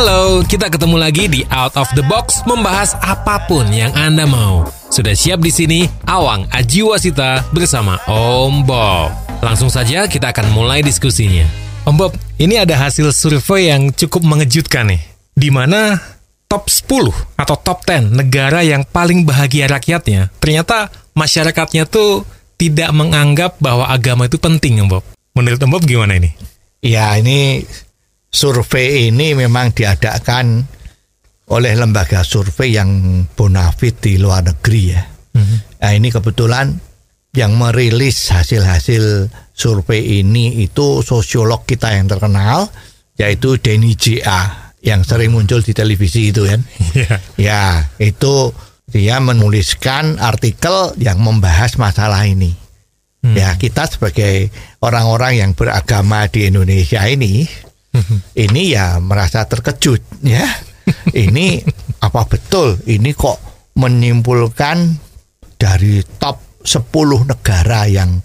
Halo, kita ketemu lagi di Out of the Box membahas apa pun yang Anda mau. Sudah siap di sini Awang Ajiwasita bersama Om Bob. Langsung saja kita akan mulai diskusinya. Om Bob, ini ada hasil survei yang cukup mengejutkan nih. Di mana top 10 atau top 10 negara yang paling bahagia rakyatnya, ternyata masyarakatnya tuh tidak menganggap bahwa agama itu penting, Om Bob. Menurut Om Bob gimana ini? Ya ini survei ini memang diadakan oleh lembaga survei yang bonafit di luar negeri ya. Nah ini kebetulan yang merilis hasil-hasil survei ini itu sosiolog kita yang terkenal yaitu Denny J.A. yang sering muncul di televisi itu kan. Iya. Ya itu dia menuliskan artikel yang membahas masalah ini. Ya kita sebagai orang-orang yang beragama di Indonesia ini, ini ya merasa terkejut ya. Ini apa betul? Ini kok menyimpulkan dari top 10 negara yang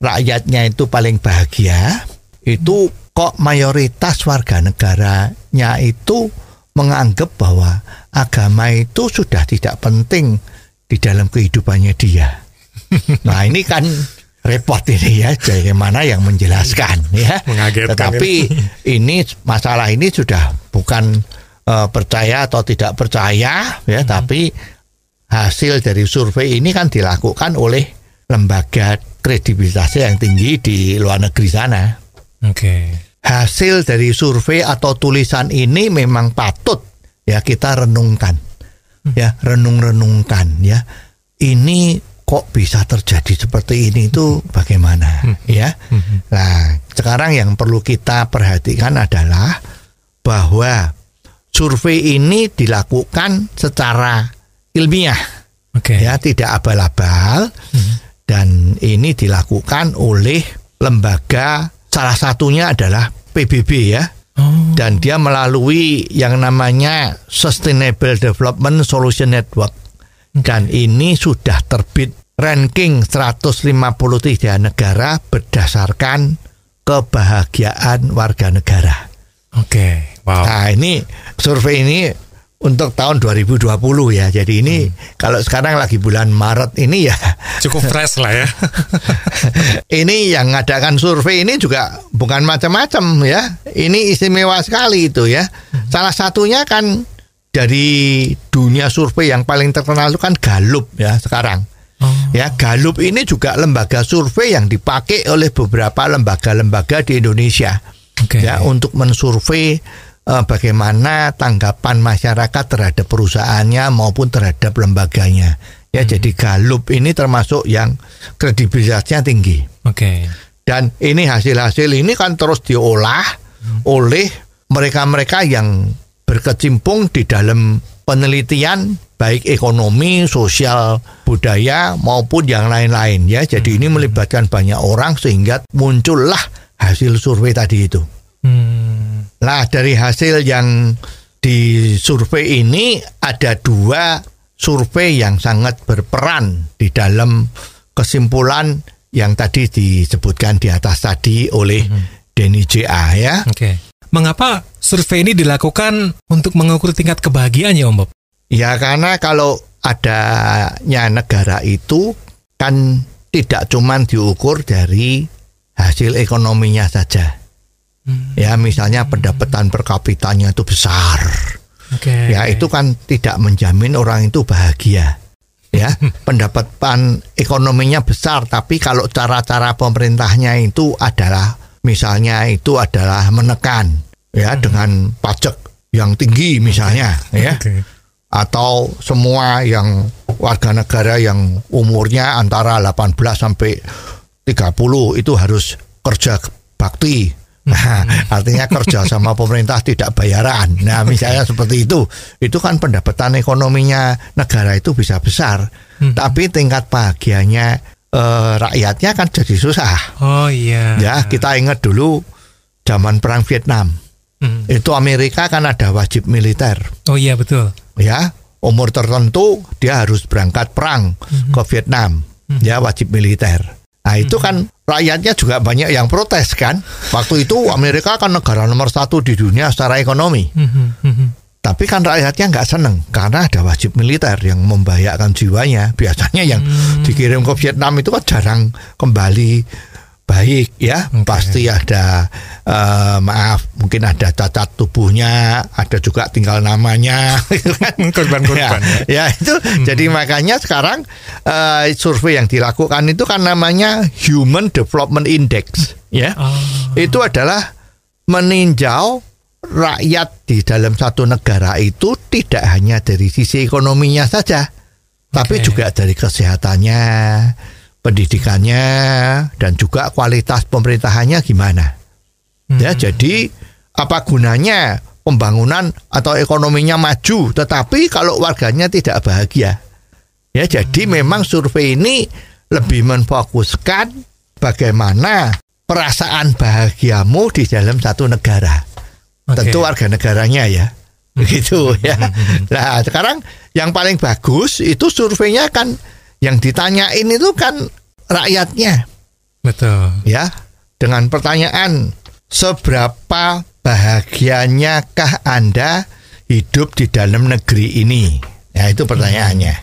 rakyatnya itu paling bahagia, itu kok mayoritas warga negaranya itu menganggap bahwa agama itu sudah tidak penting di dalam kehidupannya dia. Nah ini kan repot ini ya, bagaimana yang menjelaskan ya. Mengagetkan Tetapi ini masalah ini sudah bukan eh, percaya atau tidak percaya ya, tapi hasil dari survei ini kan dilakukan oleh lembaga kredibilitasnya yang tinggi di luar negeri sana. Oke. Hasil dari survei atau tulisan ini memang patut ya kita renungkan. Ya, renung-renungkan ya. Ini kok bisa terjadi seperti ini itu bagaimana ya? Nah, sekarang yang perlu kita perhatikan adalah bahwa survei ini dilakukan secara ilmiah Oke. ya tidak abal-abal dan ini dilakukan oleh lembaga salah satunya adalah PBB ya Oh. dan dia melalui yang namanya Sustainable Development Solution Network dan ini sudah terbit ranking 153 negara berdasarkan kebahagiaan warga negara. Oke. Wow. Nah ini survei ini untuk tahun 2020 ya. Jadi ini kalau sekarang lagi bulan Maret ini ya Cukup fresh lah ya. ini yang ngadakan survei ini juga bukan macam-macam ya. Ini istimewa sekali itu ya. Salah satunya kan dari dunia survei yang paling terkenal itu kan Gallup ya sekarang. Oh. Ya, Gallup ini juga lembaga survei yang dipakai oleh beberapa lembaga-lembaga di Indonesia. Oke. Ya, untuk mensurvei eh, bagaimana tanggapan masyarakat terhadap perusahaannya maupun terhadap lembaganya. Ya, jadi Gallup ini termasuk yang kredibilitasnya tinggi. Oke. Dan ini hasil-hasil ini kan terus diolah oleh mereka-mereka yang berkecimpung di dalam penelitian baik ekonomi, sosial, budaya maupun yang lain-lain ya. Jadi ini melibatkan banyak orang sehingga muncullah hasil survei tadi itu. Hmm. Nah, dari hasil yang disurvei ini ada dua survei yang sangat berperan di dalam kesimpulan yang tadi disebutkan di atas tadi oleh Denny J.A. ya. Oke. Mengapa survei ini dilakukan untuk mengukur tingkat kebahagiaannya, Om Bob? Ya karena kalau adanya negara itu kan tidak cuman diukur dari hasil ekonominya saja. Ya misalnya pendapatan per kapitanya itu besar. Oke. Ya itu kan tidak menjamin orang itu bahagia. Ya, pendapatan ekonominya besar tapi kalau cara-cara pemerintahnya itu adalah misalnya itu adalah menekan ya dengan pajak yang tinggi misalnya ya. Oke. atau semua yang warga negara yang umurnya antara 18 sampai 30 itu harus kerja bakti. Nah, artinya kerja sama pemerintah tidak bayaran. Nah, misalnya seperti itu, itu kan pendapatan ekonominya negara itu bisa besar, tapi tingkat bahagianya eh, rakyatnya kan jadi susah. Oh iya. Ya, kita ingat dulu zaman perang Vietnam. Hmm. Itu Amerika kan ada wajib militer. Oh iya betul. Ya, umur tertentu dia harus berangkat perang ke Vietnam. Ya, wajib militer. Nah, itu kan rakyatnya juga banyak yang protes kan. Waktu itu Amerika kan negara nomor satu di dunia secara ekonomi. Tapi kan rakyatnya nggak seneng karena ada wajib militer yang membahayakan jiwanya. Biasanya yang dikirim ke Vietnam itu kan jarang kembali baik ya. Oke. Pasti ada eh, maaf mungkin ada cacat tubuhnya, ada juga tinggal namanya. gitu kan. Korban-korban. ya, ya itu jadi makanya sekarang eh, survei yang dilakukan itu kan namanya Human Development Index ya. Oh. Itu adalah meninjau rakyat di dalam satu negara itu tidak hanya dari sisi ekonominya saja, tapi Oke. juga dari kesehatannya, pendidikannya, dan juga kualitas pemerintahannya gimana. Ya, jadi apa gunanya pembangunan atau ekonominya maju, tetapi kalau warganya tidak bahagia. Ya, jadi memang survei ini lebih memfokuskan bagaimana perasaan bahagiamu di dalam satu negara. Oke. Tentu warga negaranya ya. Begitu ya. Nah, sekarang yang paling bagus itu surveinya kan yang ditanyain itu kan rakyatnya Betul. ya dengan pertanyaan seberapa bahagianyakah Anda hidup di dalam negeri ini? Ya itu pertanyaannya.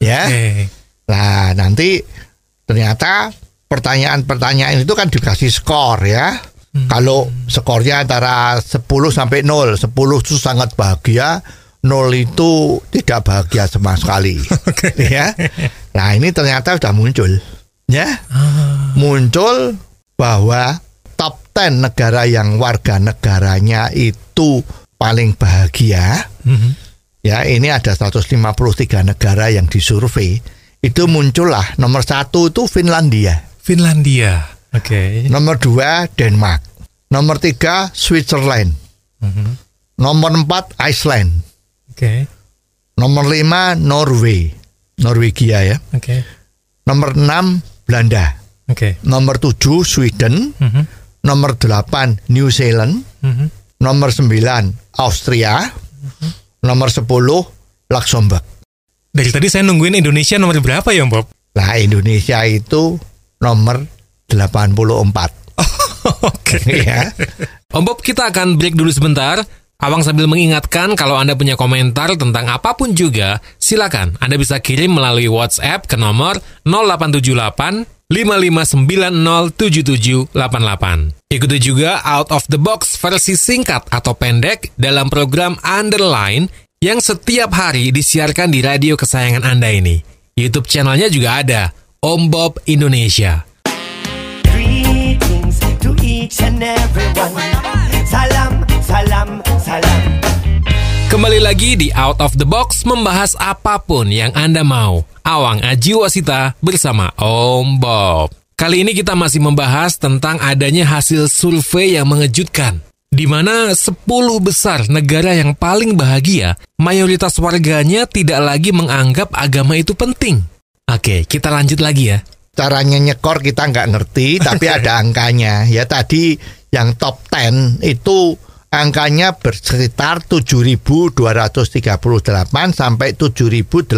Ya. Oke. Nah, nanti ternyata pertanyaan-pertanyaan itu kan dikasih skor ya. Kalau skornya antara 10 sampai 0, 10 itu sangat bahagia, 0 itu tidak bahagia sama sekali. ya. Nah, ini ternyata sudah muncul. Ya. Muncul bahwa top 10 negara yang warga negaranya itu paling bahagia Mhm. ya ini ada 153 negara yang disurvei itu muncullah nomor satu itu Finlandia Finlandia. Oke. nomor dua Denmark nomor tiga Switzerland Mhm. nomor empat Iceland Oke. nomor lima Norway Norwegia ya Oke. nomor enam Belanda Oke. nomor tujuh Sweden Mhm. nomor delapan New Zealand Mhm. nomor sembilan Austria nomor sepuluh Luxembourg Dari tadi saya nungguin Indonesia nomor berapa ya, Bob? Nah Indonesia itu nomor 84 Oke. ya. Om Bob, kita akan break dulu sebentar. Abang sambil mengingatkan kalau Anda punya komentar tentang apa pun juga, silakan Anda bisa kirim melalui WhatsApp ke nomor 0878 55907788. Ikuti juga Out of the Box versi singkat atau pendek dalam program Underline yang setiap hari disiarkan di radio kesayangan Anda ini. YouTube channelnya juga ada, Om Bob Indonesia. Each and everyone. Salam, salam, salam. Kembali lagi di Out of the Box membahas apa pun yang Anda mau. Awang Aji Wasita bersama Om Bob. Kali ini kita masih membahas tentang adanya hasil survei yang mengejutkan. Di mana 10 besar negara yang paling bahagia, mayoritas warganya tidak lagi menganggap agama itu penting. Oke, kita lanjut lagi ya. Caranya nyekor kita nggak ngerti, tapi ada angkanya. Ya tadi yang top 10 itu angkanya bersekitar 7.238 sampai 7.809.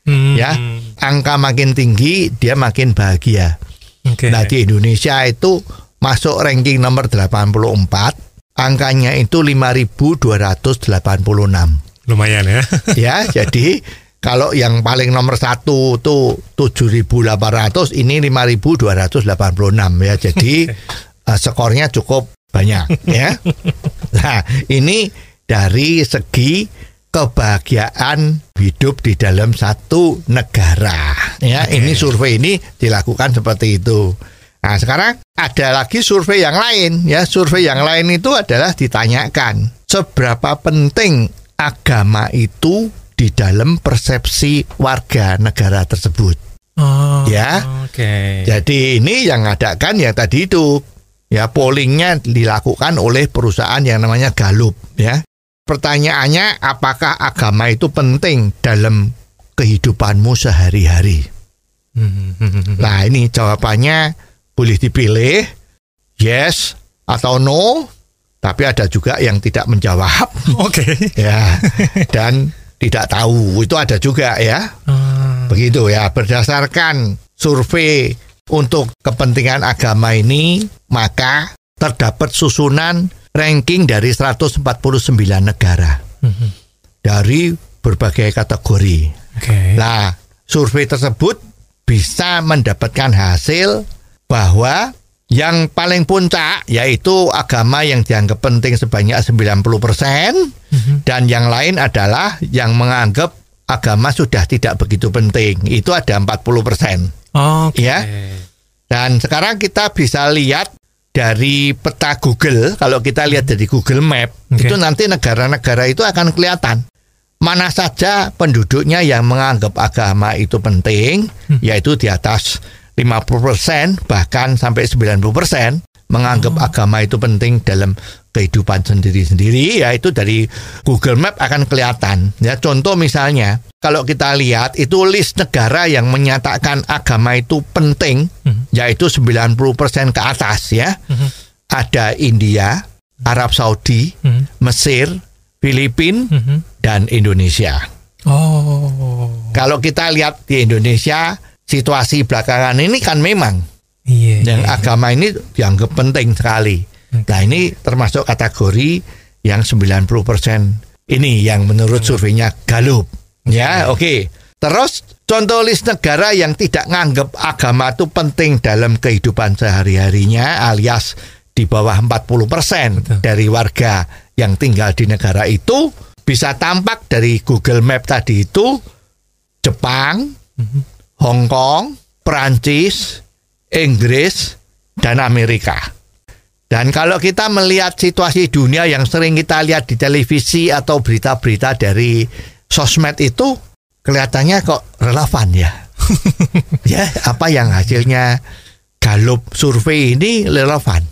Hmm, Ya, angka makin tinggi dia makin bahagia. Oke. Nah di Indonesia itu masuk ranking nomor 84, angkanya itu 5.286. Lumayan ya. ya jadi kalau yang paling nomor satu tuh 7.800 ini 5.286 ya. Jadi eh, skornya cukup banyak ya. Nah ini dari segi kebahagiaan hidup di dalam satu negara ya. Oke. ini survei ini dilakukan seperti itu. Nah sekarang ada lagi survei yang lain ya. Survei yang lain itu adalah ditanyakan seberapa penting agama itu di dalam persepsi warga negara tersebut Oh, Ya. Oke. jadi ini yang ngadakan yang tadi itu Ya, pollingnya dilakukan oleh perusahaan yang namanya Gallup ya. Pertanyaannya apakah agama itu penting dalam kehidupanmu sehari-hari? Nah, ini jawabannya boleh dipilih yes atau no, tapi ada juga yang tidak menjawab Oke. ya dan tidak tahu itu ada juga ya. Begitu ya, berdasarkan survei untuk kepentingan agama ini, maka terdapat susunan ranking dari 149 negara dari berbagai kategori. Oke. Nah, survei tersebut bisa mendapatkan hasil bahwa yang paling puncak yaitu agama yang dianggap penting sebanyak 90% dan yang lain adalah yang menganggap agama sudah tidak begitu penting. Itu ada 40%. Oke. Ya. Dan sekarang kita bisa lihat dari peta Google, kalau kita lihat dari Google Map, Oke. itu nanti negara-negara itu akan kelihatan mana saja penduduknya yang menganggap agama itu penting, yaitu di atas 50% bahkan sampai 90% menganggap agama itu penting dalam kehidupan sendiri-sendiri ya itu dari Google Map akan kelihatan. Ya contoh misalnya kalau kita lihat itu list negara yang menyatakan agama itu penting yaitu 90% ke atas ya. Ada India Arab Saudi Mesir Filipina dan Indonesia. Oh. kalau kita lihat di Indonesia situasi belakangan ini kan memang Iya. yang iya. agama ini dianggap penting sekali. Nah ini termasuk kategori yang 90% ini yang menurut surveinya Gallup. Ya oke. Terus contoh list negara yang tidak nganggap agama itu penting dalam kehidupan sehari-harinya alias di bawah 40% Betul. dari warga yang tinggal di negara itu bisa tampak dari Google Map tadi itu Jepang, Hong Kong, Perancis, Inggris, dan Amerika. Dan kalau kita melihat situasi dunia yang sering kita lihat di televisi atau berita-berita dari sosmed itu kelihatannya kok relevan ya. ya, apa yang hasilnya Gallup survei ini relevan.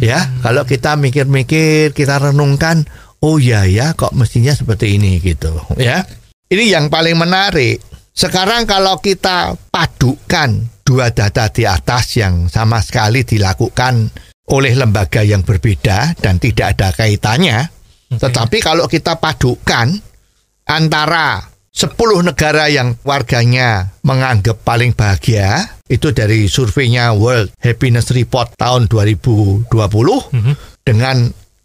Ya, kalau kita mikir-mikir, kita renungkan, oh ya ya kok mestinya seperti ini gitu, ya. Ini yang paling menarik. Sekarang kalau kita padukan dua data di atas yang sama sekali dilakukan oleh lembaga yang berbeda dan tidak ada kaitannya, tetapi kalau kita padukan antara 10 negara yang warganya menganggap paling bahagia itu dari surveinya World Happiness Report tahun 2020 dengan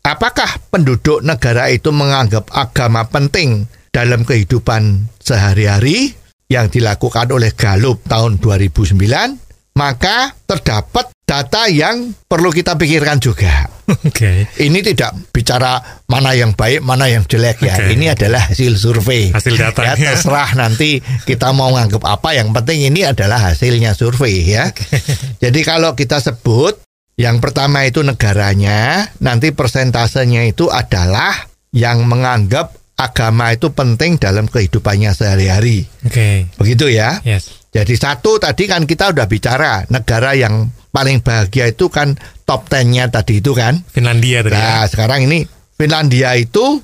apakah penduduk negara itu menganggap agama penting dalam kehidupan sehari-hari yang dilakukan oleh Gallup tahun 2009 maka terdapat data yang perlu kita pikirkan juga. Oke. Ini tidak bicara mana yang baik, mana yang jelek ya. Ini adalah hasil survei. Hasil datanya. Ya, terserah nanti kita mau nganggap apa. Yang penting ini adalah hasilnya survei ya. Jadi kalau kita sebut yang pertama itu negaranya, nanti persentasenya itu adalah yang menganggap agama itu penting dalam kehidupannya sehari-hari. Oke. Begitu ya. Yes. Jadi satu tadi kan kita udah bicara negara yang paling bahagia itu kan top 10-nya tadi itu kan. Finlandia tadi. ya? Nah sekarang ini Finlandia itu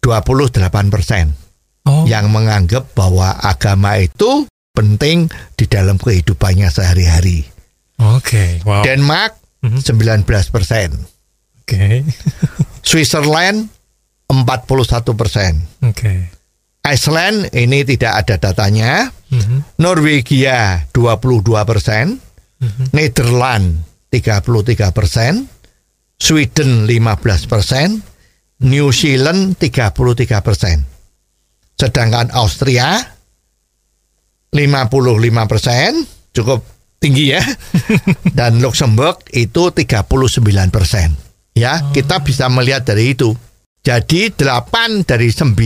28 persen Oh. yang menganggap bahwa agama itu penting di dalam kehidupannya sehari-hari. Oke. Wow. Denmark Mhm. 19 persen, Oke. Switzerland 41 persen, Oke. Iceland ini tidak ada datanya, Mhm. Norwegia 22 persen, Mhm. Nederland 33 persen, Sweden 15 persen, New Zealand 33 persen. Sedangkan Austria 55 persen, cukup tinggi ya. Dan Luxembourg itu 39 persen. Ya, kita bisa melihat dari itu. Jadi 8 dari 9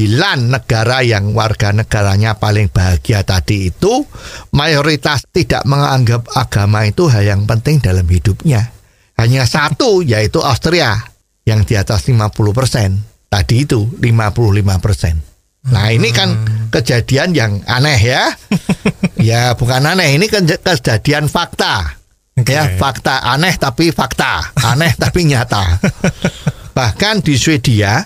negara yang warga negaranya paling bahagia tadi itu mayoritas tidak menganggap agama itu hal yang penting dalam hidupnya. Hanya satu yaitu Austria yang di atas 50 persen. Tadi itu 55 persen. Nah ini kan kejadian yang aneh ya. ya bukan aneh, ini ke- kejadian fakta. Oke. Ya, fakta aneh tapi fakta, aneh tapi nyata. Bahkan di Swedia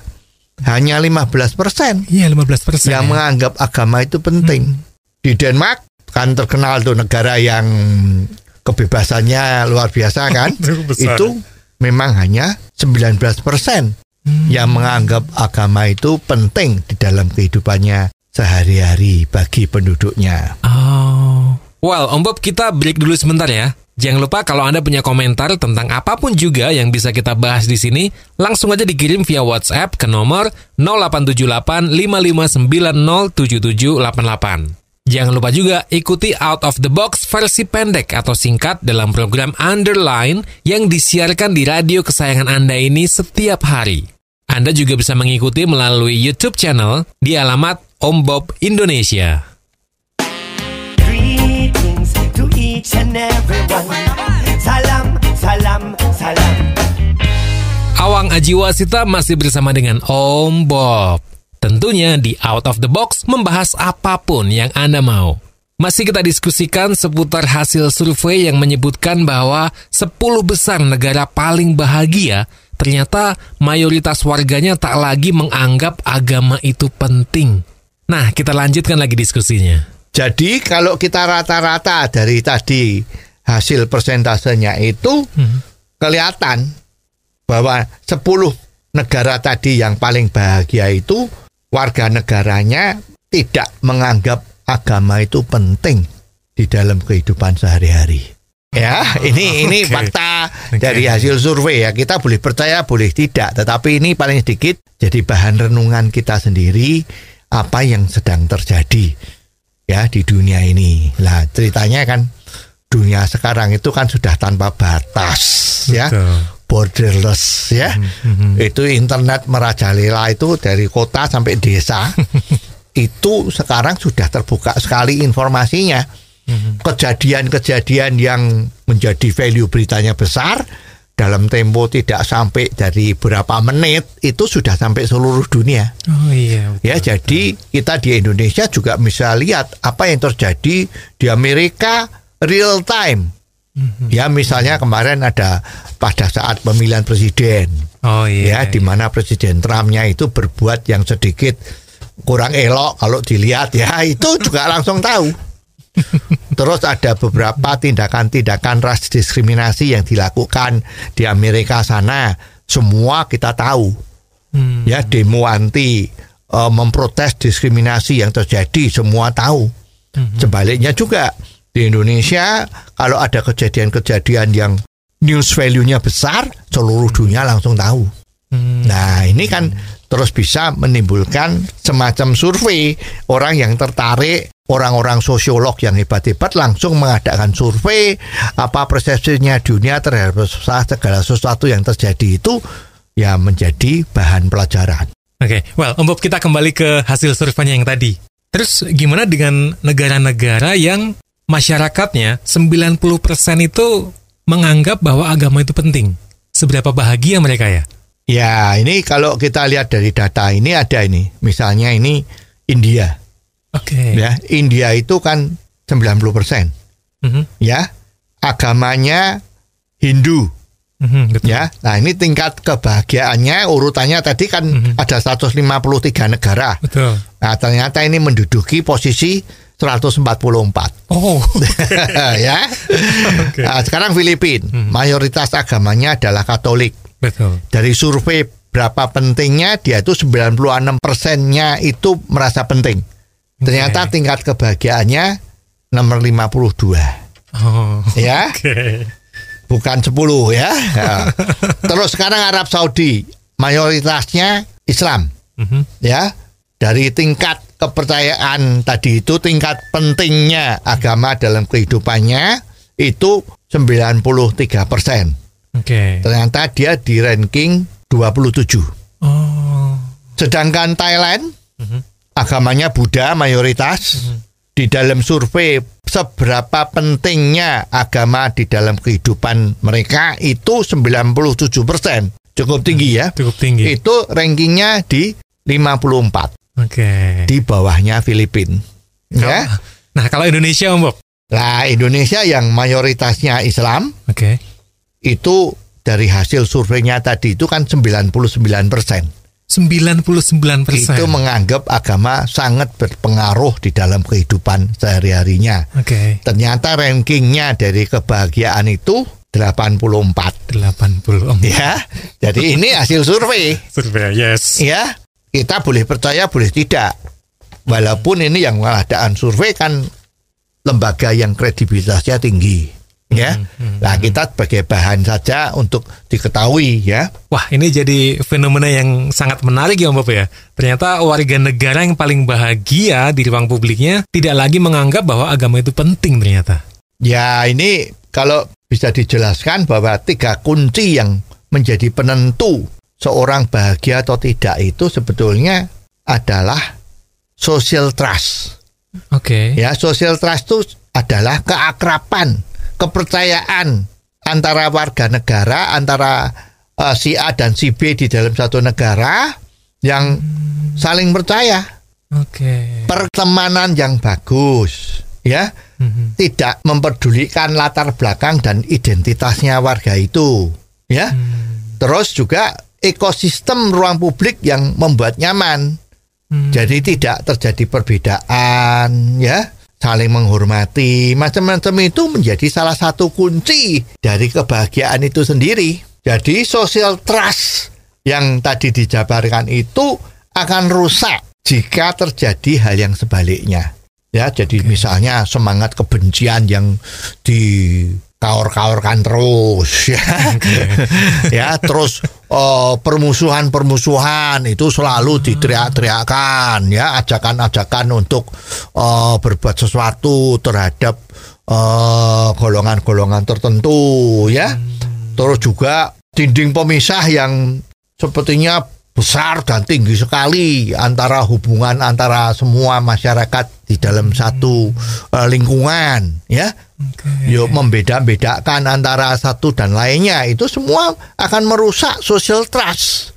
hanya 15% persen Iya 15 persen. yang menganggap agama itu penting. Di Denmark kan terkenal tuh negara yang kebebasannya luar biasa kan. Itu memang hanya 19% persen yang menganggap agama itu penting di dalam kehidupannya sehari-hari bagi penduduknya. Oh. Well, Om Bob kita break dulu sebentar ya. Jangan lupa kalau Anda punya komentar tentang apa pun juga yang bisa kita bahas di sini, langsung aja dikirim via WhatsApp ke nomor 0878 55907788. Jangan lupa juga ikuti Out of the Box versi pendek atau singkat dalam program Underline yang disiarkan di radio kesayangan Anda ini setiap hari. Anda juga bisa mengikuti melalui YouTube channel di alamat Om Bob Indonesia. Each and everyone. Salam, salam, salam. Awang Ajiwasita masih bersama dengan Om Bob. Tentunya di Out of the Box membahas apa pun yang Anda mau. Masih kita diskusikan seputar hasil survei yang menyebutkan bahwa 10 besar negara paling bahagia ternyata mayoritas warganya tak lagi menganggap agama itu penting. Nah, kita lanjutkan lagi diskusinya. Jadi kalau kita rata-rata dari tadi hasil persentasenya itu kelihatan bahwa 10 negara tadi yang paling bahagia itu warga negaranya tidak menganggap agama itu penting di dalam kehidupan sehari-hari. Ya, ini ini oke. fakta Oke. dari hasil survei ya. Kita boleh percaya, boleh tidak, tetapi ini paling sedikit jadi bahan renungan kita sendiri apa yang sedang terjadi ya di dunia ini. Lah, ceritanya kan dunia sekarang itu kan sudah tanpa batas ya. Betul. Borderless ya. Itu internet merajalela itu dari kota sampai desa. itu sekarang sudah terbuka sekali informasinya kejadian-kejadian yang menjadi value beritanya besar dalam tempo tidak sampai dari berapa menit itu sudah sampai seluruh dunia. Oh iya. Ya, jadi kita di Indonesia juga bisa lihat apa yang terjadi di Amerika real time. Ya, misalnya kemarin ada pada saat pemilihan presiden. Oh iya. ya, di mana presiden Trumpnya itu berbuat yang sedikit kurang elok kalau dilihat ya, itu juga langsung tahu. Terus ada beberapa tindakan-tindakan ras diskriminasi yang dilakukan di Amerika sana. Semua kita tahu. Hmm. Ya, demo anti eh, memprotes diskriminasi yang terjadi semua tahu. Sebaliknya juga di Indonesia kalau ada kejadian-kejadian yang news value-nya besar, seluruh dunia langsung tahu. Hmm. Nah, ini kan terus bisa menimbulkan semacam survei orang yang tertarik, orang-orang sosiolog yang hebat-hebat langsung mengadakan survei apa persepsinya dunia terhadap segala sesuatu yang terjadi itu ya menjadi bahan pelajaran. Oke, well, Om Bob kita kembali ke hasil surveinya yang tadi. Terus gimana dengan negara-negara yang masyarakatnya 90% itu menganggap bahwa agama itu penting? Seberapa bahagia mereka ya? Ya, ini kalau kita lihat dari data ini ada ini. Misalnya ini India. Oke. Ya, India itu kan 90%. Mhm, Ya. Agamanya Hindu. mhm, betul. Ya, nah ini tingkat kebahagiaannya urutannya tadi kan ada 153 negara. Betul. Nah, ternyata ini menduduki posisi 144. Oh, ya. Nah, sekarang Filipina, mayoritas agamanya adalah Katolik. betul. Dari survei berapa pentingnya dia itu 96 persennya itu merasa penting. Ternyata Oke. tingkat kebahagiaannya nomor 52. Oh, Ya. oke. bukan 10 ya. Ya. Terus sekarang Arab Saudi mayoritasnya Islam Mhm, ya. Dari tingkat kepercayaan tadi itu tingkat pentingnya agama dalam kehidupannya itu 93 persen. Oke. Ternyata dia di ranking 27. Oh, Sedangkan Thailand Mhm. Agamanya Buddha mayoritas. Di dalam survei seberapa pentingnya agama di dalam kehidupan mereka itu 97 persen. Cukup tinggi ya. cukup tinggi. Itu rankingnya di 54 Oke. di bawahnya Filipina. Ya. Nah, kalau Indonesia, Om Bob, Nah, Indonesia yang mayoritasnya Islam Oke. itu dari hasil surveinya tadi itu kan 99 persen. 99 persen. Itu menganggap agama sangat berpengaruh di dalam kehidupan sehari-harinya. Oke. Ternyata rankingnya dari kebahagiaan itu 84. 80. Ya, jadi ini hasil survei. Survei, yes. Ya, kita boleh percaya, boleh tidak. Walaupun ini yang pengadaan survei kan lembaga yang kredibilitasnya tinggi. Ya, nah kita sebagai bahan saja untuk diketahui ya. Wah, ini jadi fenomena yang sangat menarik ya Om Bob ya. Ternyata warga negara yang paling bahagia di ruang publiknya tidak lagi menganggap bahwa agama itu penting ternyata. Ya ini kalau bisa dijelaskan bahwa tiga kunci yang menjadi penentu seorang bahagia atau tidak itu sebetulnya adalah social trust. Oke. Ya, social trust itu adalah keakraban, kepercayaan antara warga negara, antara eh, si A dan si B di dalam satu negara yang saling percaya, Oke. pertemanan yang bagus, ya, Mhm. tidak memperdulikan latar belakang dan identitasnya warga itu, ya. Terus juga ekosistem ruang publik yang membuat nyaman. Hmm. Jadi tidak terjadi perbedaan ya, saling menghormati, macam-macam itu menjadi salah satu kunci dari kebahagiaan itu sendiri. Jadi social trust yang tadi dijabarkan itu akan rusak jika terjadi hal yang sebaliknya. Ya, jadi misalnya semangat kebencian yang dikaur-kaurkan terus ya. ya, terus eh, permusuhan-permusuhan itu selalu diteriak-teriakkan ya, ajakan-ajakan untuk eh, berbuat sesuatu terhadap eh, golongan-golongan tertentu ya. Terus juga dinding pemisah yang sepertinya besar dan tinggi sekali antara hubungan antara semua masyarakat di dalam satu eh, lingkungan ya. Yuk membeda-bedakan antara satu dan lainnya. Itu semua akan merusak social trust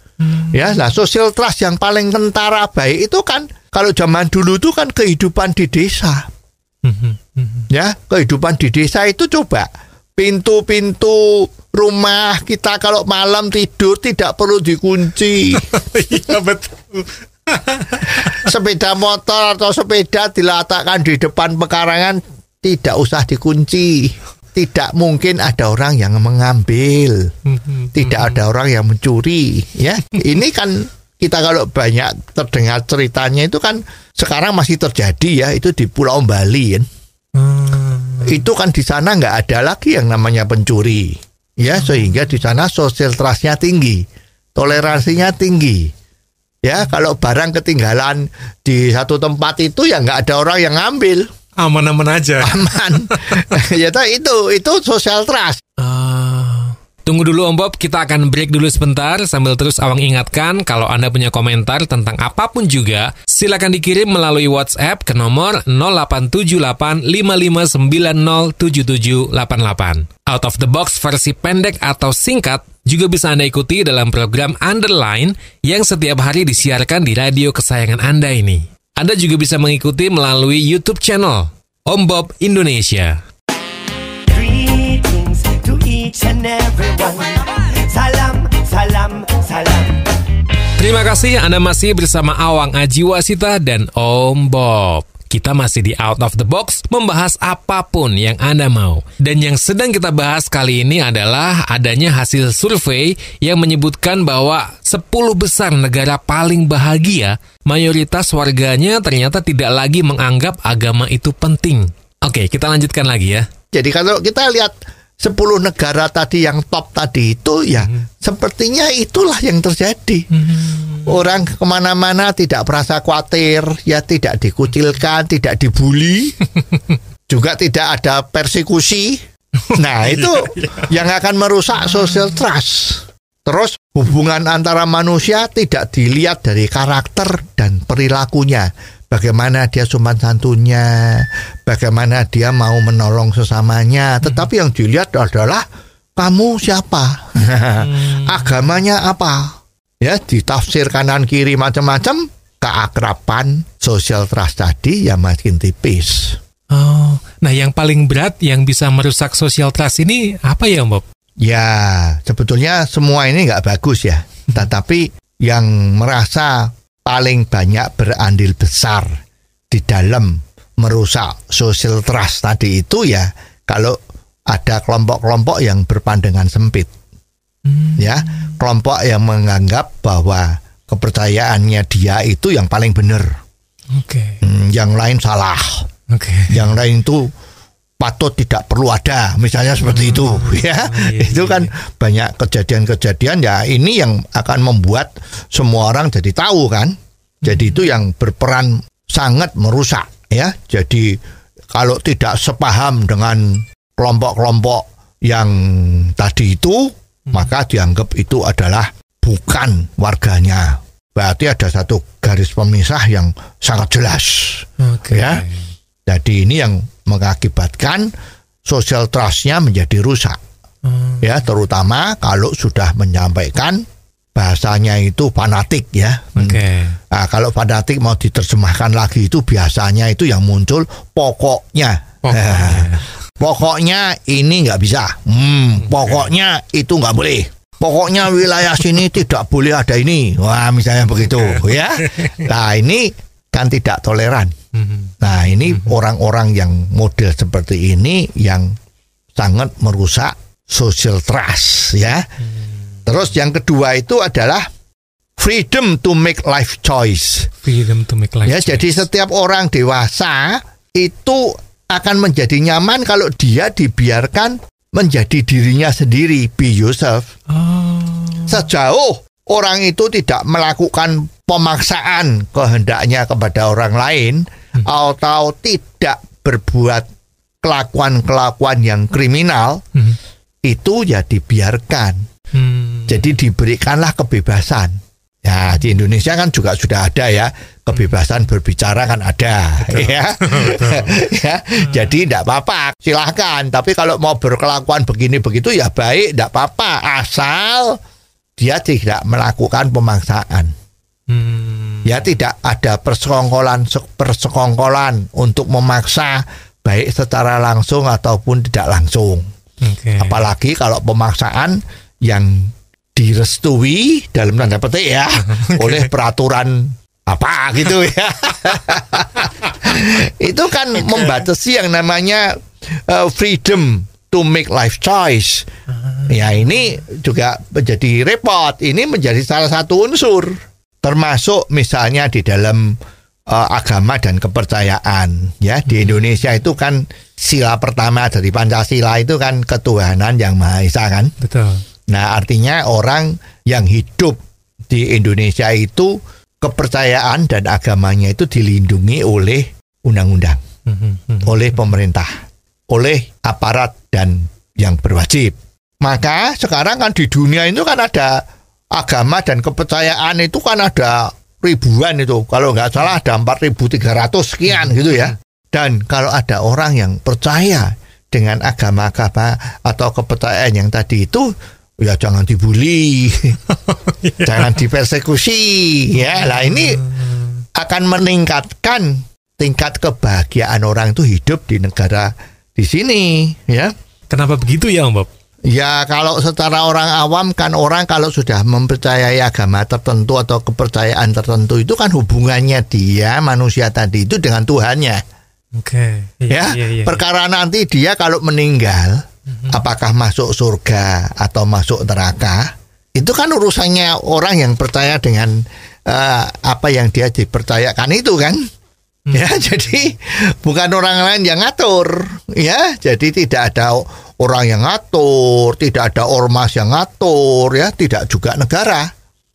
ya. Nah social trust yang paling kentara baik itu kan kalau zaman dulu itu kan kehidupan di desa. Mhm. Mhm. ya kehidupan di desa itu coba pintu-pintu rumah kita kalau malam tidur tidak perlu dikunci. Iya betul. sepeda motor atau sepeda diletakkan di depan pekarangan tidak usah dikunci. Tidak mungkin ada orang yang mengambil. Mhm. tidak ada orang yang mencuri ya. Ini kan kita kalau banyak terdengar ceritanya itu kan sekarang masih terjadi ya itu di Pulau Bali kan Hmm. itu kan di sana nggak ada lagi yang namanya pencuri ya sehingga di sana social trustnya tinggi toleransinya tinggi ya kalau barang ketinggalan di satu tempat itu ya nggak ada orang yang ngambil Aman-aman aja. aman ya itu itu social trust Ah. Tunggu dulu Om Bob, kita akan break dulu sebentar sambil terus Awang ingatkan kalau Anda punya komentar tentang apa pun juga, silakan dikirim melalui WhatsApp ke nomor 087855907788. Out of the box versi pendek atau singkat juga bisa Anda ikuti dalam program Underline yang setiap hari disiarkan di radio kesayangan Anda ini. Anda juga bisa mengikuti melalui YouTube channel Om Bob Indonesia. Each and everyone. Salam, salam, salam. Terima kasih Anda masih bersama Awang Ajiwasita dan Om Bob. Kita masih di Out of the Box membahas apa pun yang Anda mau. Dan yang sedang kita bahas kali ini adalah adanya hasil survei yang menyebutkan bahwa 10 besar negara paling bahagia, mayoritas warganya ternyata tidak lagi menganggap agama itu penting. Oke, kita lanjutkan lagi ya. jadi kalau kita lihat 10 negara tadi yang top tadi itu ya sepertinya itulah yang terjadi. Orang ke mana-mana tidak merasa khawatir ya tidak dikucilkan tidak dibully. Juga tidak ada persekusi. Nah itu yang akan merusak social trust. Terus hubungan antara manusia tidak dilihat dari karakter dan perilakunya bagaimana dia sopan santunnya? Bagaimana dia mau menolong sesamanya? Tetapi yang dilihat adalah kamu siapa? Agamanya apa? Ya ditafsir kanan kiri macam-macam keakraban social trust tadi ya makin tipis Oh, Nah, yang paling berat yang bisa merusak social trust ini apa ya, Bob? Ya, sebetulnya semua ini nggak bagus ya. Tetapi yang merasa paling banyak berandil besar di dalam merusak social trust tadi itu ya kalau ada kelompok-kelompok yang berpandangan sempit. Ya, kelompok yang menganggap bahwa kepercayaannya dia itu yang paling benar. Oke. Hmm, yang lain salah. Oke. Yang lain itu patut tidak perlu ada, misalnya seperti itu, ya. iya, itu iya, kan banyak kejadian-kejadian ya. Ini yang akan membuat semua orang jadi tahu kan. Jadi itu yang berperan sangat merusak, ya. Jadi kalau tidak sepaham dengan kelompok-kelompok yang tadi itu, maka dianggap itu adalah bukan warganya. Berarti ada satu garis pemisah yang sangat jelas. Oke. Ya. Jadi ini yang mengakibatkan social trust-nya menjadi rusak. Hmm. Ya, terutama kalau sudah menyampaikan bahasanya itu fanatik ya. Oke. Nah, kalau fanatik mau diterjemahkan lagi itu biasanya itu yang muncul pokoknya. Pokoknya. Pokoknya ini nggak bisa. Hmm, pokoknya itu nggak boleh. Pokoknya wilayah sini tidak boleh ada ini. Wah, misalnya begitu, ya. Nah, ini kan tidak toleran. Mhm. Nah, ini orang-orang yang model seperti ini yang sangat merusak social trust, ya. Terus yang kedua itu adalah freedom to make life choice. Freedom to make life Ya, choice. jadi setiap orang dewasa itu akan menjadi nyaman kalau dia dibiarkan menjadi dirinya sendiri, be yourself. Oh. Sejauh orang itu tidak melakukan pemaksaan kehendaknya kepada orang lain atau tidak berbuat kelakuan-kelakuan yang kriminal, Mhm. itu ya dibiarkan. Hmm. Jadi diberikanlah kebebasan. Ya di Indonesia kan juga sudah ada ya kebebasan berbicara kan ada ya. ya. Jadi tidak apa-apa silahkan. Tapi kalau mau berkelakuan begini begitu ya baik tidak apa-apa asal dia tidak melakukan pemaksaan. Hmm. Ya tidak ada persekongkolan persekongkolan untuk memaksa baik secara langsung ataupun tidak langsung. Oke. Apalagi kalau pemaksaan yang direstui dalam tanda petik ya oleh peraturan apa gitu ya. Itu kan membatasi yang namanya uh, freedom to make life choice. Ya ini juga menjadi repot. Ini menjadi salah satu unsur termasuk misalnya di dalam uh, agama dan kepercayaan ya di Indonesia itu kan sila pertama dari Pancasila itu kan ketuhanan yang maha esa kan Betul. Nah, artinya orang yang hidup di Indonesia itu kepercayaan dan agamanya itu dilindungi oleh undang-undang, Mhm, mhm. oleh pemerintah, oleh aparat dan yang berwajib. Maka sekarang kan di dunia itu kan ada agama dan kepercayaan itu kan ada ribuan itu. Kalau nggak salah ada 4.300 sekian gitu ya. Dan kalau ada orang yang percaya dengan agama-agama atau kepercayaan yang tadi itu ya jangan dibully, jangan dipersekusi ya. Lah ini akan meningkatkan tingkat kebahagiaan orang itu hidup di negara di sini ya. Kenapa begitu ya, Om Bob? Ya kalau secara orang awam kan orang kalau sudah mempercayai agama tertentu atau kepercayaan tertentu itu kan hubungannya dia manusia tadi itu dengan Tuhannya Oke. ya. Iya, iya, Perkara nanti dia kalau meninggal apakah masuk surga atau masuk neraka itu kan urusannya orang yang percaya dengan eh, apa yang dia dipercayakan itu kan. Ya, jadi bukan orang lain yang ngatur, ya. Jadi tidak ada orang yang ngatur, tidak ada ormas yang ngatur, ya, tidak juga negara.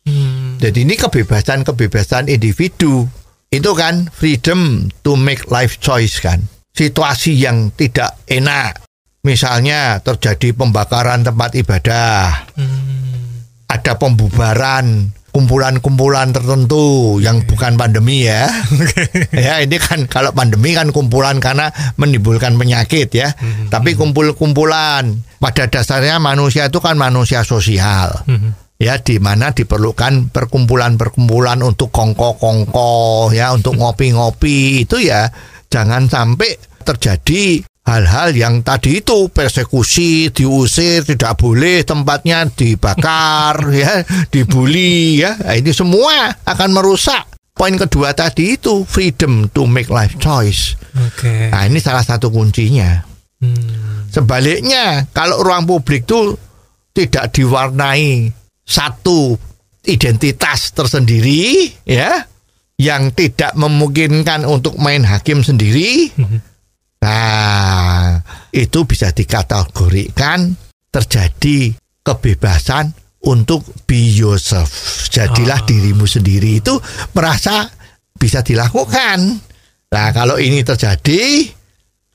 Hmm. Jadi ini kebebasan-kebebasan individu. Itu kan freedom to make life choice kan. Situasi yang tidak enak. Misalnya terjadi pembakaran tempat ibadah, Hmm. ada pembubaran kumpulan-kumpulan tertentu yang bukan pandemi ya. ya ini kan kalau pandemi kan kumpulan karena menimbulkan penyakit ya. Tapi kumpul-kumpulan pada dasarnya manusia itu kan manusia sosial. Mhm. Ya di mana diperlukan perkumpulan-perkumpulan untuk kongko-kongko ya untuk ngopi-ngopi itu ya jangan sampai terjadi hal-hal yang tadi itu persekusi, diusir, tidak boleh tempatnya dibakar, ya, dibully, ya. Nah, ini semua akan merusak. Poin kedua tadi itu freedom to make life choice. Oke. Nah, ini salah satu kuncinya. Hmm. Sebaliknya, kalau ruang publik itu tidak diwarnai satu identitas tersendiri, ya, yang tidak memungkinkan untuk main hakim sendiri. Nah, itu bisa dikategorikan terjadi kebebasan untuk be yourself. Jadilah Ah. dirimu sendiri itu merasa bisa dilakukan. Nah, kalau ini terjadi,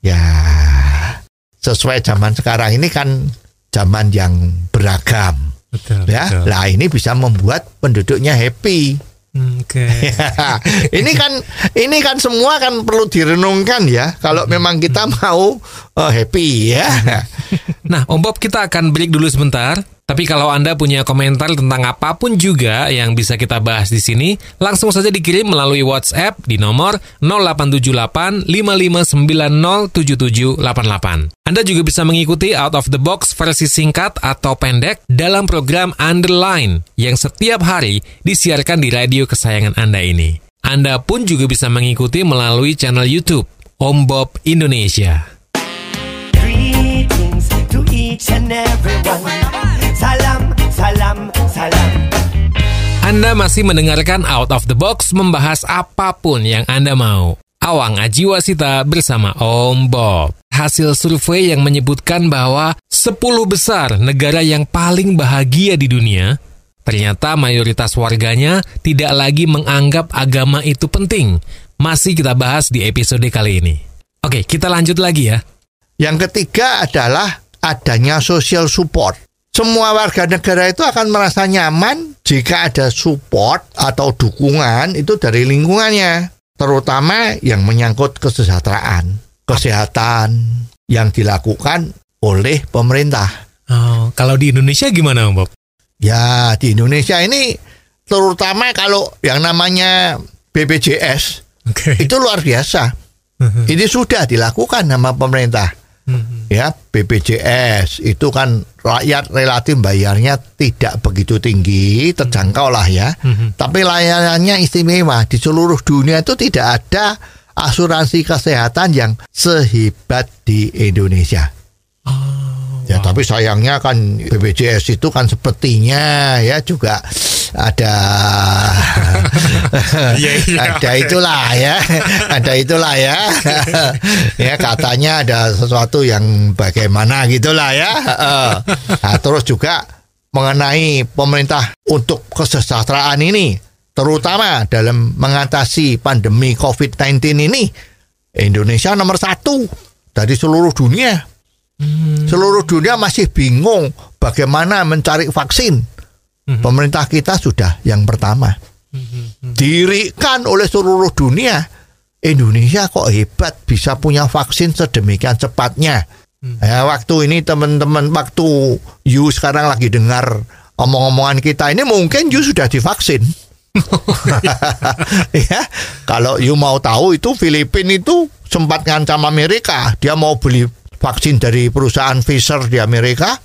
ya sesuai zaman sekarang ini kan zaman yang beragam, Betul. ya. betul. Lah ini bisa membuat penduduknya happy. Hmm, Oke. ini kan ini kan semua kan perlu direnungkan ya. Kalau memang kita mau eh, happy ya. Nah, Om Bob kita akan break dulu sebentar. Tapi kalau Anda punya komentar tentang apa pun juga yang bisa kita bahas di sini, langsung saja dikirim melalui WhatsApp di nomor 0878 55907788. Anda juga bisa mengikuti Out of the Box versi singkat atau pendek dalam program Underline yang setiap hari disiarkan di radio kesayangan Anda ini. Anda pun juga bisa mengikuti melalui channel YouTube Om Bob Indonesia. Greetings to each and everyone. Anda masih mendengarkan Out of the Box membahas apa pun yang Anda mau. Awang Ajiwasita bersama Om Bob. Hasil survei yang menyebutkan bahwa 10 besar negara yang paling bahagia di dunia, ternyata mayoritas warganya tidak lagi menganggap agama itu penting. Masih kita bahas di episode kali ini. Oke, kita lanjut lagi ya. Yang ketiga adalah adanya social support. Semua warga negara itu akan merasa nyaman jika ada support atau dukungan itu dari lingkungannya, terutama yang menyangkut kesejahteraan, kesehatan yang dilakukan oleh pemerintah. Oh, kalau di Indonesia gimana Bob? Ya, di Indonesia ini terutama kalau yang namanya BPJS Oke. itu luar biasa. Ini sudah dilakukan sama pemerintah. Ya, BPJS itu kan rakyat relatif bayarnya tidak begitu tinggi, terjangkau lah ya. Tapi layanannya istimewa di seluruh dunia itu tidak ada asuransi kesehatan yang sehebat di Indonesia. Ya, tapi sayangnya kan BPJS itu kan sepertinya ya juga ada Iya, iya. ada itulah ya, ada itulah ya. ya katanya ada sesuatu yang bagaimana gitulah ya. Nah, terus juga mengenai pemerintah untuk kesejahteraan ini terutama dalam mengatasi pandemi COVID-19 ini Indonesia nomor satu dari seluruh dunia seluruh dunia masih bingung bagaimana mencari vaksin. Pemerintah kita sudah yang pertama. Dirikan oleh seluruh dunia. Indonesia kok hebat bisa punya vaksin sedemikian cepatnya. Ya, waktu ini teman-teman waktu you sekarang lagi dengar omong-omongan kita ini mungkin you sudah divaksin. ya, kalau you mau tahu itu Filipina itu sempat ngancam Amerika, dia mau beli vaksin dari perusahaan Pfizer di Amerika.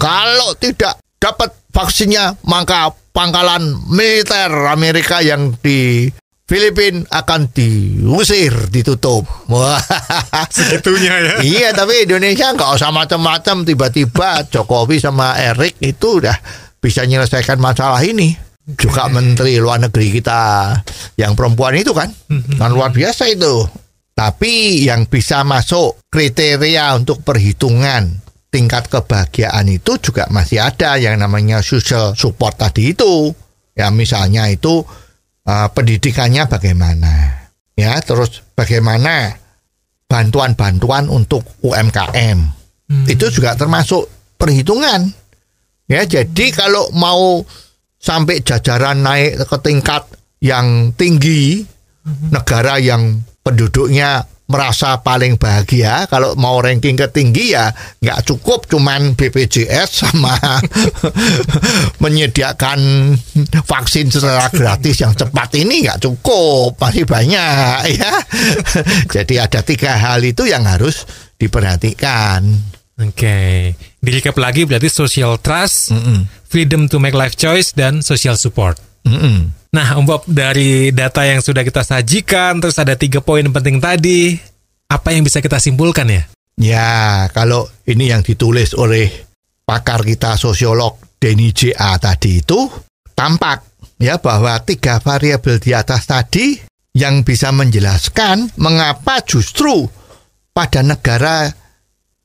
Kalau tidak dapat vaksinnya, maka pangkalan militer Amerika yang di Filipina akan diusir, ditutup. Wah, Segitunya ya. iya, tapi Indonesia nggak usah macam-macam. Tiba-tiba Jokowi sama Erik itu udah bisa menyelesaikan masalah ini. Juga Menteri Luar Negeri kita yang perempuan itu kan, kan luar biasa itu. Tapi yang bisa masuk kriteria untuk perhitungan tingkat kebahagiaan itu juga masih ada yang namanya social support tadi itu. Ya misalnya itu uh, pendidikannya bagaimana, ya terus bagaimana bantuan-bantuan untuk UMKM itu juga termasuk perhitungan. Ya jadi kalau mau sampai jajaran naik ke tingkat yang tinggi, negara yang penduduknya merasa paling bahagia kalau mau ranking ketinggi ya nggak cukup cuman BPJS sama menyediakan vaksin secara gratis yang cepat ini nggak cukup masih banyak ya jadi ada tiga hal itu yang harus diperhatikan Oke, di recap lagi berarti social trust, freedom to make life choice, dan social support. Mm-mm. Nah, Om Bob, dari data yang sudah kita sajikan, terus ada tiga poin penting tadi, apa yang bisa kita simpulkan ya? Ya, kalau ini yang ditulis oleh pakar kita sosiolog Denny J.A. tadi itu tampak ya bahwa tiga variabel di atas tadi yang bisa menjelaskan mengapa justru pada negara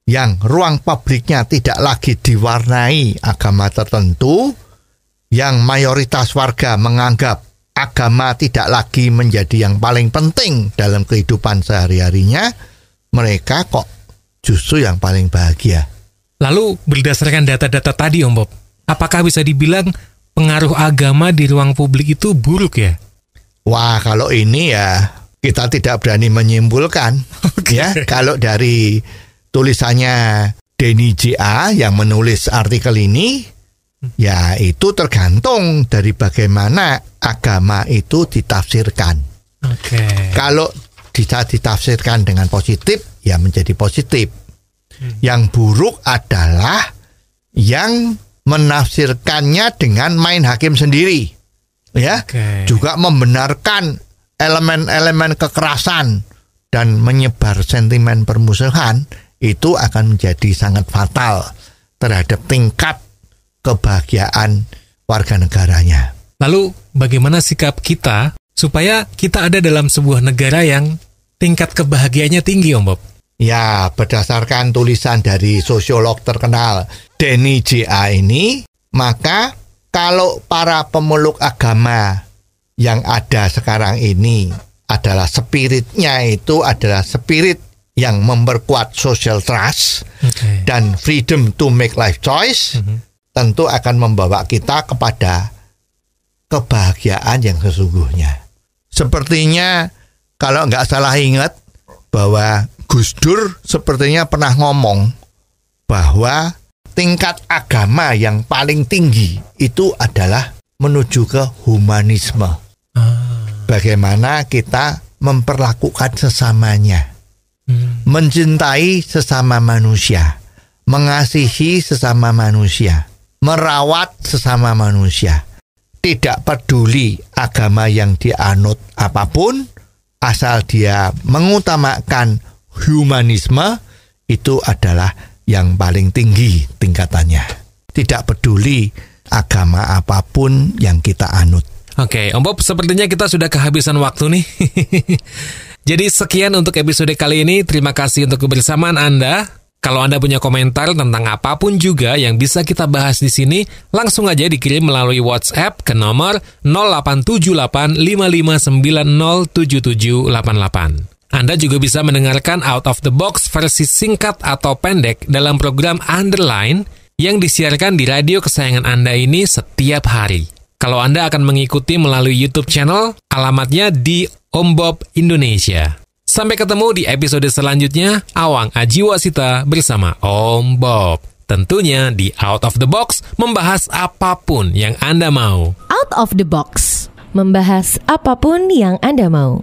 yang ruang publiknya tidak lagi diwarnai agama tertentu, yang mayoritas warga menganggap agama tidak lagi menjadi yang paling penting dalam kehidupan sehari-harinya, mereka kok justru yang paling bahagia. Lalu berdasarkan data-data tadi Om Bob, apakah bisa dibilang pengaruh agama di ruang publik itu buruk ya? Wah, kalau ini ya kita tidak berani menyimpulkan ya. Kalau dari tulisannya Denny J.A. yang menulis artikel ini, ya itu tergantung dari bagaimana agama itu ditafsirkan. Oke. Kalau bisa ditafsirkan dengan positif, ya menjadi positif. Yang buruk adalah yang menafsirkannya dengan main hakim sendiri. Ya, Oke. juga membenarkan elemen-elemen kekerasan dan menyebar sentimen permusuhan itu akan menjadi sangat fatal terhadap tingkat kebahagiaan warga negaranya. Lalu bagaimana sikap kita supaya kita ada dalam sebuah negara yang tingkat kebahagiaannya tinggi Om Bob? Ya, berdasarkan tulisan dari sosiolog terkenal Denny J.A. ini, maka kalau para pemeluk agama yang ada sekarang ini adalah spiritnya itu adalah spirit yang memperkuat social trust Oke. dan freedom to make life choice, tentu akan membawa kita kepada kebahagiaan yang sesungguhnya. Sepertinya kalau nggak salah ingat bahwa Gus Dur sepertinya pernah ngomong bahwa tingkat agama yang paling tinggi itu adalah menuju ke humanisme. Bagaimana kita memperlakukan sesamanya, Hmm. mencintai sesama manusia, mengasihi sesama manusia, merawat sesama manusia. Tidak peduli agama yang dianut apa pun, asal dia mengutamakan humanisme, itu adalah yang paling tinggi tingkatannya. Tidak peduli agama apa pun yang kita anut. Oke, Om Bob, sepertinya kita sudah kehabisan waktu nih. Jadi sekian untuk episode kali ini. Terima kasih untuk kebersamaan Anda. Kalau Anda punya komentar tentang apa pun juga yang bisa kita bahas di sini, langsung aja dikirim melalui WhatsApp ke nomor 087855907788. Anda juga bisa mendengarkan Out of the Box versi singkat atau pendek dalam program Underline yang disiarkan di radio kesayangan Anda ini setiap hari. Kalau Anda akan mengikuti melalui YouTube channel, alamatnya di Om Bob Indonesia. Sampai ketemu di episode selanjutnya, Awang Ajiwasita bersama Om Bob. Tentunya di Out of the Box membahas apa pun yang Anda mau. Out of the box. Membahas apa pun yang Anda mau.